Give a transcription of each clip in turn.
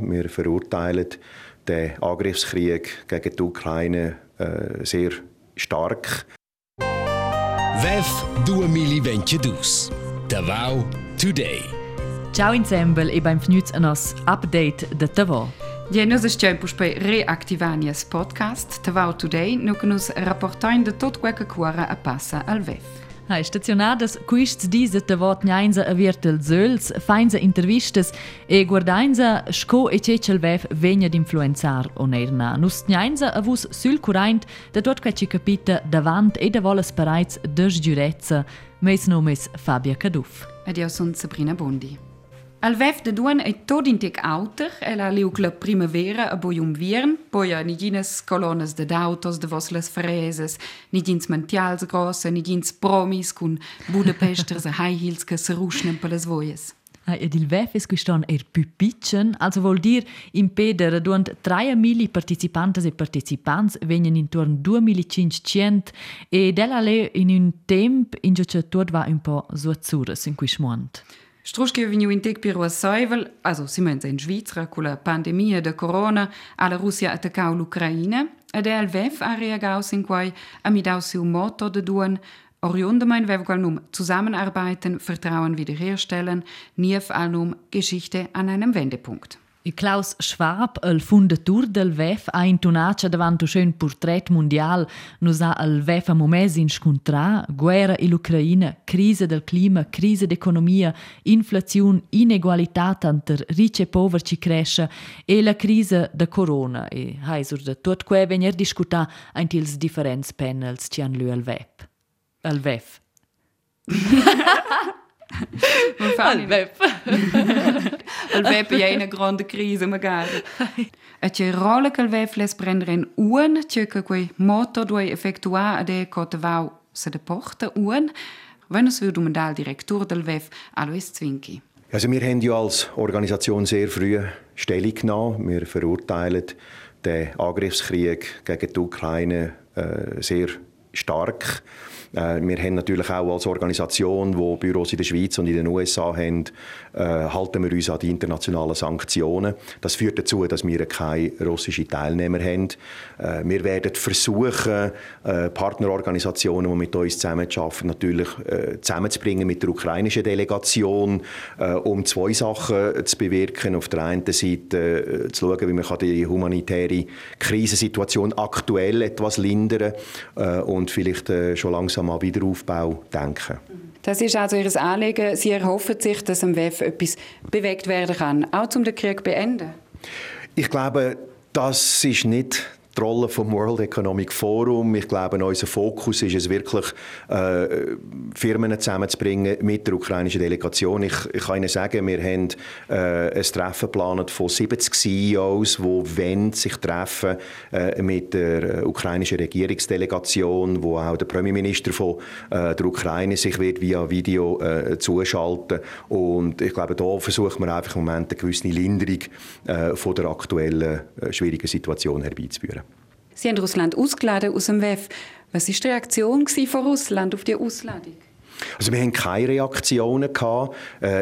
Wir verurteilen den Angriffskrieg gegen die Ukraine äh, sehr stark. VEF 2022. Davao Today. Ciao ensemble e benvenuti a nos update de Davao. Ja, nós estamos para reactivar esse podcast, Tavau Today, no que nos rapportam de tot quel que cuora a passa al VEF. Hai stacionadas quists diese de vot nyainza a virtel zöls, feinza intervistas e guardainza sco e cecel vev vegna d'influenzar onerna. Nus nyainza a vus sul curaint da tot queci capita davant e da volas bereits des giurezza, meis nomes Fabia Caduf. Ed io son Sabrina Bondi. Al VEF de duan è tot intec auter, el ha liug la primavera a boi um viern, poi a nigines colonas de d'autos de vos las freses, nigins mantials grosse, nigins promis cun Budapesters a high heels che se ruschnen per las voies. Ed il VEF es quiston er pupitchen, also vol dir in peder duant 3.000 participantes e participants venien intorno 2.500 e della le in un temp in tot va un po' zuazzures in quis mont. Struschke vegniu in tec piru a Seuvel, also si menza in Svizra, cu la pandemia de corona, alla Russia attaccau l'Ucraina, ed el VEF ha reagaus in quai a midau siu motto de duan, Oriunde mein num Zusammenarbeiten, Vertrauen wiederherstellen, nief al num Geschichte an einem Wendepunkt. Klaus Schwab, il fundatur del VEF, ha intonato davanti un schön portret mondial. Nos ha il VEF a moments inscontrà, guerra in Ucraina, crisi del clima, crisi d'economia, inflazione, inegualitat entre ricchi e poveri ci cresce e la crisi da corona. E hai sur da tot que venir discuta anti ils differents panels ci han lü al VEF. Al VEF. Al VEF. Al VEF è una grande crisi magari. E c'è rolle che il VEF les prendere in un, c'è che quei motto due effettuare ade cote vau se de porta un, wenn es wird um dal Direktor del VEF Alois Zwinki. Also wir haben ja als Organisation sehr früh Stellung genommen. Wir verurteilen den Angriffskrieg gegen die Ukraine äh, sehr stark. Äh, wir haben natürlich auch als Organisation, die Büros in der Schweiz und in den USA haben, äh, halten wir uns an die internationalen Sanktionen. Das führt dazu, dass wir keine russischen Teilnehmer haben. Äh, wir werden versuchen, äh, Partnerorganisationen, die mit uns zusammenarbeiten, natürlich äh, zusammenzubringen mit der ukrainischen Delegation, äh, um zwei Sachen zu bewirken. Auf der einen Seite zu schauen, wie man die humanitäre Krisensituation aktuell etwas lindern kann und vielleicht schon langsam an Wiederaufbau denken. Das ist also Ihr Anliegen. Sie erhoffen sich, dass am WEF etwas bewegt werden kann, auch um den Krieg zu beenden? Ich glaube, das ist nicht die Rolle vom World Economic Forum. Ich glaube, unser Fokus ist es wirklich, äh, Firmen zusammenzubringen mit der ukrainischen Delegation. Ich, ich kann Ihnen sagen, wir haben äh, ein Treffen geplant von 70 CEOs, die sich treffen äh, mit der ukrainischen Regierungsdelegation, wo auch der Premierminister von äh, der Ukraine sich wird via Video äh, zuschalten. Und ich glaube, da versucht man einfach im Moment eine gewisse Linderung äh, von der aktuellen äh, schwierigen Situation herbeizuführen. Sie haben Russland ausgeladen aus dem WEF. Was war die Reaktion von Russland auf die Ausladung? Also wir haben keine Reaktionen gehabt.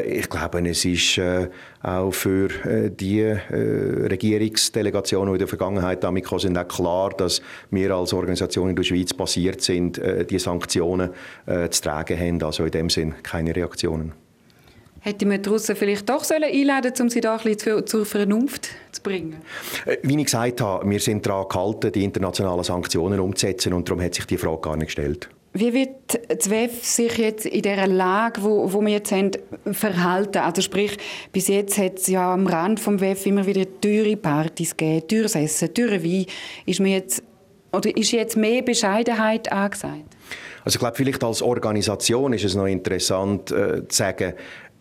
Ich glaube, es ist auch für die Regierungsdelegationen, die in der Vergangenheit damit sind, auch klar, dass wir als Organisation in der Schweiz basiert sind, die Sanktionen zu tragen haben. Also in dem Sinn keine Reaktionen. Hätte man die Russen vielleicht doch einladen sollen, um sie da ein bisschen zur Vernunft zu bringen? Wie ich gesagt habe, wir sind daran gehalten, die internationalen Sanktionen umzusetzen und darum hat sich die Frage gar nicht gestellt. Wie wird das WEF sich jetzt in dieser Lage, wo, wo wir jetzt haben, verhalten? Also sprich, bis jetzt hat es ja am Rand vom WEF immer wieder teure Partys gegeben, teures Essen, teure Wein. Ist, mir jetzt, oder ist jetzt mehr Bescheidenheit angesagt? Also ich glaube, vielleicht als Organisation ist es noch interessant äh, zu sagen,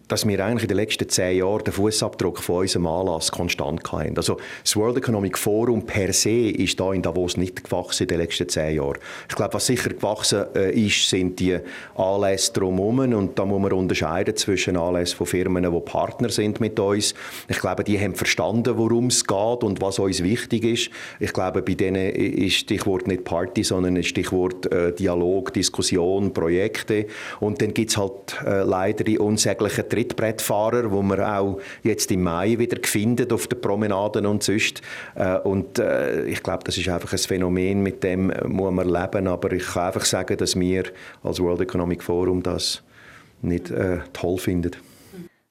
dass wir eigentlich in den letzten zehn Jahren den Fußabdruck von unserem Anlass konstant hatten. Also das World Economic Forum per se ist da in Davos nicht gewachsen in den letzten zehn Jahren. Ich glaube, was sicher gewachsen äh, ist, sind die Anlässe drumherum und da muss man unterscheiden zwischen Anlässen von Firmen, die Partner sind mit uns. Ich glaube, die haben verstanden, worum es geht und was uns wichtig ist. Ich glaube, bei denen ist Stichwort nicht Party, sondern Stichwort äh, Dialog, Diskussion, Projekte und dann gibt es halt äh, leider die unsäglichen Trittbrettfahrer, wo man auch jetzt im Mai wieder findet auf den Promenaden und sonst. Äh, und äh, ich glaube, das ist einfach ein Phänomen, mit dem muss man leben. Aber ich kann einfach sagen, dass wir als World Economic Forum das nicht äh, toll finden.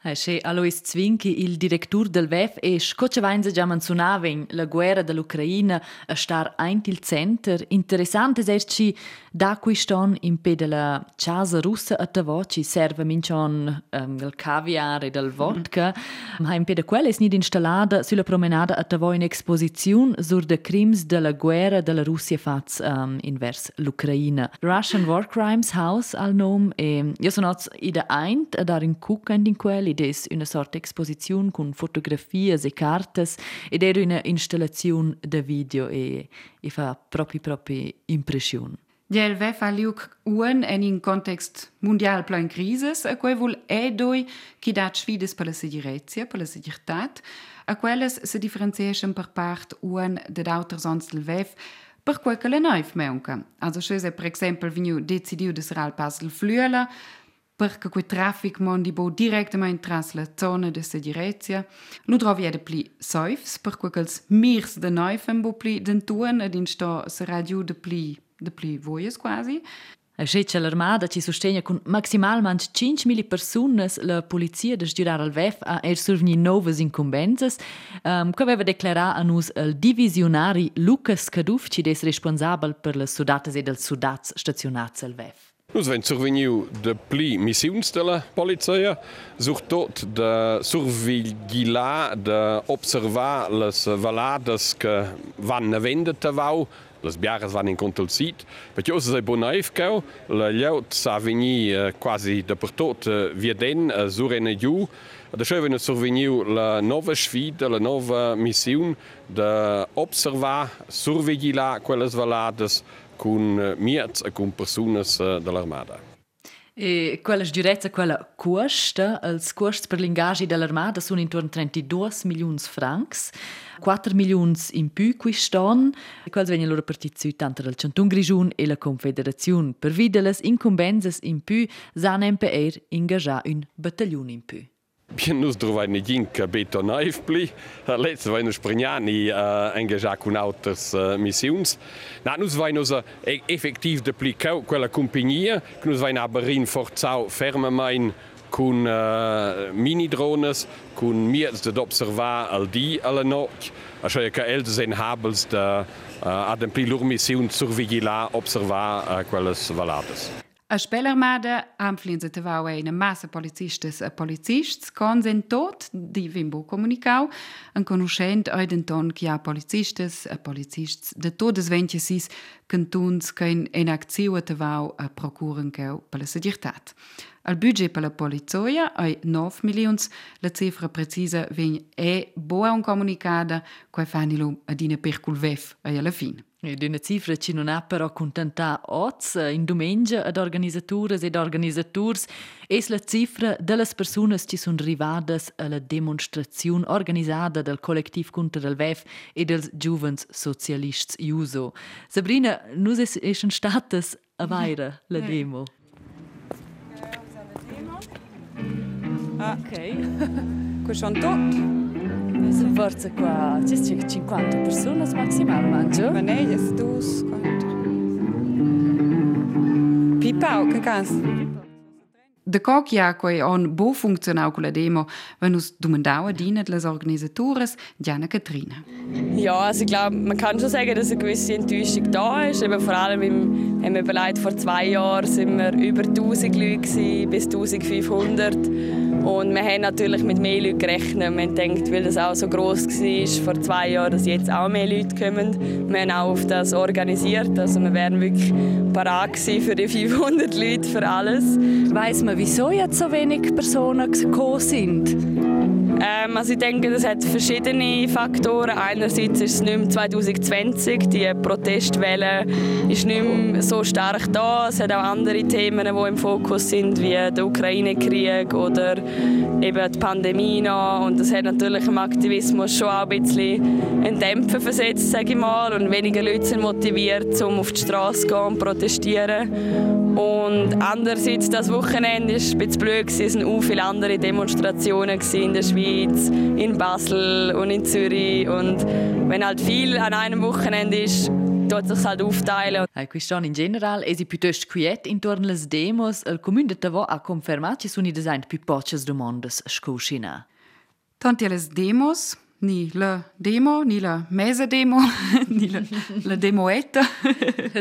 Che Alois Zvinki, il direttore del VEF, e scocciavanza già menzionaven la guerra dell'Ucraina a star eint il center. Interessante eserci da qui ston in pe della casa russa a tavoci serve mincion um, il caviar e del vodka. Mm. Ma in pe quella es nid installada sulla promenada a tavo in exposizione sur de crims della guerra della Russia faz um, invers l'Ucraina. Russian War Crimes House al nom e io sono ida eint a dar in cucand in quelli ed una sorta exposizione con fotografie e carte ed era una installazione da video e, e fa proprio proprio impressione. Gel ve fa liuk uen en in context mundial plan crisis, a quei vol e doi chi dat sfides per la sicurezza, per la sicurtat, a quelles se differenziation per part uen de d'auter sonst del VEF per quel che le neuf meunca. Also, se per exempel veniu decidiu de ser al pas flüela, perché quel traffic mondi bo direttamente tras la zona de sicurezza. Nu trovi ed pli saufs, perché quels mirs de neufen bo pli dentuan ed in sto sarà giù de pli de pli voies quasi. A sceccia l'armada ci sostegna con maximalmente 5.000 persone la polizia de girar al VEF a er survni novas incumbences, um, che aveva declarato a nus il divisionari Lucas Caduf, ci des responsabel per le soldates e del soldats stazionats al VEF. Wenn surveniu de pli missionsstelle Polizeier sucht dort de survigilar de observar les valades que van vendete vau les biares van in contolcit per jo se bonaif kau le lleut sa veni eh, quasi de per tot eh, via den eh, sur en ju da schön surveniu la nova sfida la nova mission de observar survigilar quelles valades con eh, miets e con personas eh, dell'armada. E quella sgirezza, quella costa, els costs per l'ingaggi dell'armada sono intorno a 32 milioni di francs, 4 milioni in più quest'anno, e quels vengono repartiti tanto dal Canton Grigion e la Confederazione. Per via delle incombenze in più, sanno per ingaggiare un battaglione in più. Bien nus trovai ne ginca beto naif pli. Letz vai nus Sprignani uh, engagià con auters uh, missiuns. Na nus vai nus uh, effektiv de pli cau quella compagnia, che nus vai na Berin forzau ferme mein con uh, mini-drones, con miets de observar al di alla noc. Això ja que ells en habels de uh, ad en pli lur mission survigilar observar uh, quelles valades. A Spellermada amflien se tevau una massa policistas a policists, consen tot, di vimbo comunicau, en conoscent oi denton chi ha policistas a policists de todas ventiesis cantuns che in acziu a tevau a procuren keu per la seguirtat. Al budget per la polizia è 9 milioni, la cifra precisa vien è boa un comunicada, quai fanilo adina per cul vef alla fine. Ed una cifra ci non ha però contenta oz in domenica ad organizzatures ed organizzators es la cifra delle persone che sono arrivate alla demonstrazione organizzata dal collettivo contro del VEF e dels giovens socialists Juso. Sabrina, nus es, es status a vaira la demo. Ah. Ok. Questo è tutto. Sunt forza qua, ci sono 50 persone maximalmente. Ma ne, es dus. Pipau, che cas? De cocia quei on bo funzionau con la demo, wenn uns domandau dienen les Organisatoren Diana Katrina. Ja, also ich glaube, man kann schon sagen, dass eine gewisse Enttäuschung da ist. Eben vor allem im, haben überlegt, vor zwei Jahren sind wir über 1000 Leute bis 1500. Und wir haben natürlich mit mehr Leuten gerechnet. Wir haben gedacht, weil das auch so gross war vor zwei Jahren, dass jetzt auch mehr Leute kommen. Wir haben auch auf das organisiert. Also wir wären wirklich parat für die 500 Leute, für alles. Weiss man, wieso jetzt so wenig Personen gekommen sind? Ähm, also ich denke, das hat verschiedene Faktoren. Einerseits ist es nicht mehr 2020, die Protestwelle ist nicht mehr so stark da. Es hat auch andere Themen, die im Fokus sind, wie der Ukraine-Krieg oder eben die Pandemie noch. Und das hat natürlich im Aktivismus schon auch ein bisschen einen Dämpfer versetzt, sage ich mal. Und weniger Leute sind motiviert, um auf die Straße zu gehen und protestieren. Und andererseits, das Wochenende war ein bisschen blöd. Es waren auch viele andere Demonstrationen in der Schweiz, in Basel und in Zürich. Und wenn halt viel an einem Wochenende ist, tut sich halt aufteilen. Hai questione in general esi piuttosto quiet intorno alle demos. Il comune de Tavo ha confermato che sono design più poche domande scoscina. Tanti alle demos, ni la demo, ni la mese demo, ni la, la demoetta.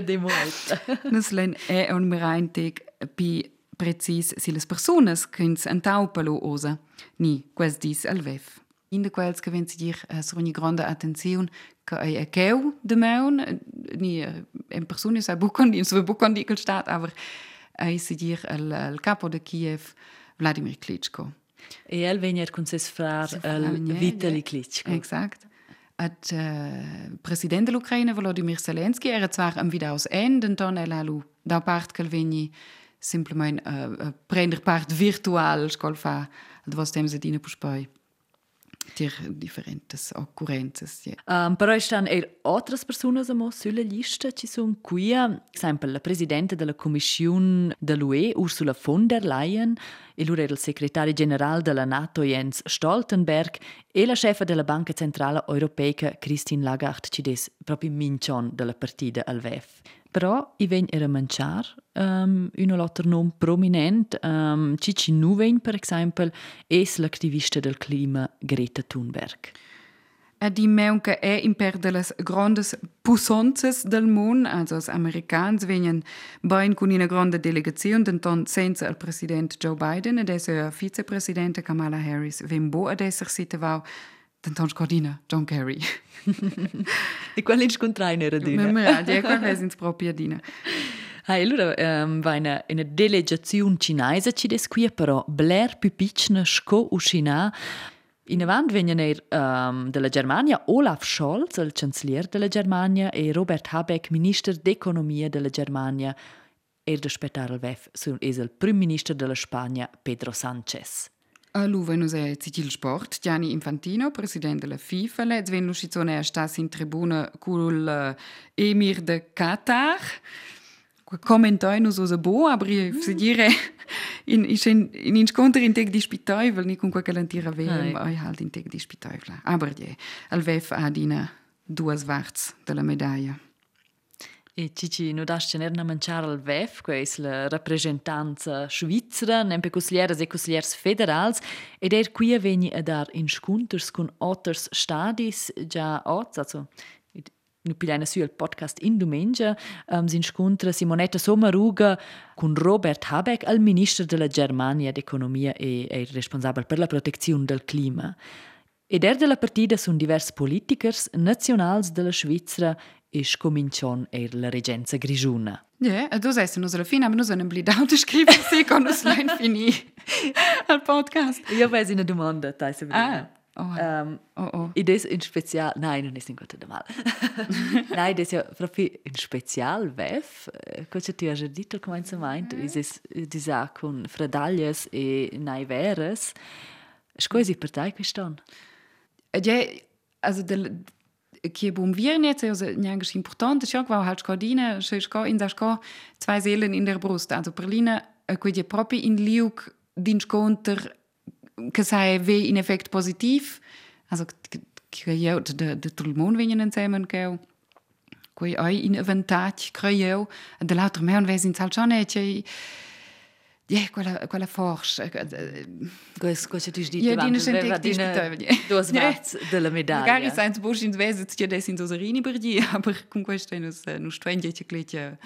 Demoetta. Nus len è un merainteg pi precis si les personas quins antaupalo osa, ni quas dis al vef. In de quels che si dir uh, so una grande attenzione che ai a keu de meun, ni uh, en persona sa bucon di so bucon di quel stat, aber ai si dir al, al capo de Kiev Vladimir Klitschko. E el venier con ses frar il Vitali Klitschko. Exact. Het uh, president dell'Ucraina, Volodymyr Zelensky, era zwar am wieder aus Ende, dann er lalu da part che veni simplement uh, uh, prender part virtual, scol fa, ad vos tem se dine puspoi. Dir differentes occurrences. Yeah. Um, però stanno er altre persone sulla lista. Ci sono qui, ad esempio, la presidente della Commissione dell'UE, Ursula von der Leyen, e era il segretario generale della NATO, Jens Stoltenberg, e la chefa della Banca Centrale Europea, Christine Lagarde, ci des proprio mincion della partita al VEF. Però i vegn era mangiar um, un altro nome prominent, um, Cici Nuvein, per esempio, es l'attivista del clima Greta Thunberg. E di meunca è in per delle grandes puissonzes del mondo, also os americans venien bain con una grande delegazione, denton senza il presidente Joe Biden ed esser vicepresidente Kamala Harris, ven bo ad esser vau, denton scordina John Kerry. e quale incontrai era Ma ma, di qual vesins propria dina. Ah, allora um, va una, una delegazione cinese ci des qui, però Blair più piccola sco uscina in avant vengono um, della Germania Olaf Scholz, il cancelliere della Germania, e Robert Habeck, ministro d'economia della Germania, e da aspettare il VEF è il primo ministro della Spagna, Pedro Sánchez. A lu venus è Citil Sport, Gianni Infantino, presidente della FIFA, le ven l'uscizione è stas in tribuna col uh, Emir de Qatar. Commentai nu so bo, aber io si dire in in in incontro in teg di spitaivel, ni con quel galantira vem, ai halt in teg di spitaivel. Aber je, al VEF ha dina duas varts della medaglia. E Cici, nu das cener na mangiare al VEF, que es la rappresentanza svizzera, nempe consiglieres e consigliers federals, ed er qui veni a dar in sconters con otters stadis già oz, also nu pilena su il podcast in domenica um, si incontra Simonetta Sommaruga con Robert Habeck, il ministro della Germania d'economia e è responsabile per la protezione del clima. Ed er della partita sono diversi politikers nazionals della Svizzera e scomincion er la regenza grigiuna. Ja, yeah, du sagst nos alla fine, aber nur so einen Blidau zu schreiben, sie kann uns lein fini al podcast. Io avevo una domanda, dai, se Ah, oh, Um, oh, oh. e des in special, nein, non è in gutta mal. nein, des ja proprio in special VEF, cosa ti hai detto come si meint, is es disa con fredaglias e naiveres. Scusi per te questo? Ja, also del che bum viren jetzt also nianche importante schon war halt scordina schön sco in da sco zwei seelen in der brust. Also Berlina quindi proprio in liuk din sconter che sai ve in effekt positiv also che io de de tulmon venien insieme che quei ai in avantage creo de l'altro me un vesin halt schon e Ja, quella, quella forza. Cosa, cosa tu dici? Ja, die sind echt discutabili. Due sbats della medaglia. Magari senza bush in svese, ti adesso in soserini per di, aber con questo non non stwengi che cliccia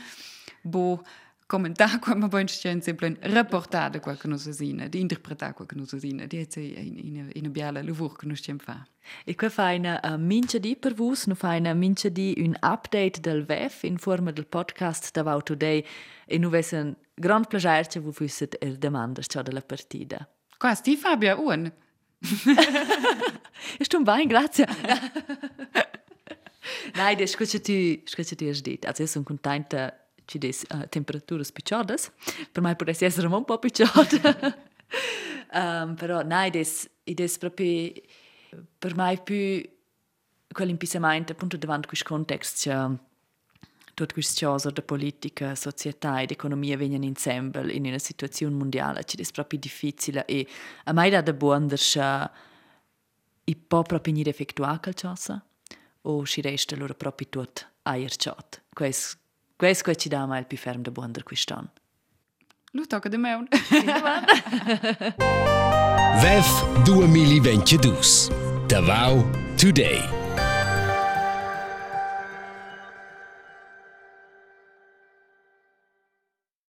bo commentare qua ma poi c'è sempre rapportare qua che non si sina, di interpretare qua che non si sina, di è in in in lavoro che non stiamo fa. E qua fa una uh, mince di per vus, no fa una mince di un update del VEF in forma del podcast da Wow Today e nu vesen grand piacere che vu fusset er domande ciò della partita. Qua sti Fabio un. Un bene, grazie. Nein, das ist tu, scusa tu has dit. Also io sono contenta ci des uh, temperature spicciadas. Per me potesse essere un po' picciata. um, però nein, des, des proprio per me più quell'impisamento appunto davanti a questo contesto cioè, tutte queste cose di politica, società ed economia vengono insieme in una situazione mondiale che è proprio difficile e a me da buon che i può proprio venire effettuare qualcosa o si resta loro proprio tutto a irciot. Questo Gvejs ko e qida ma elpi ferm dë buhën dërkuishton. Luto këtë me unë. Vef duhe mili ven që dus. Të vau, today.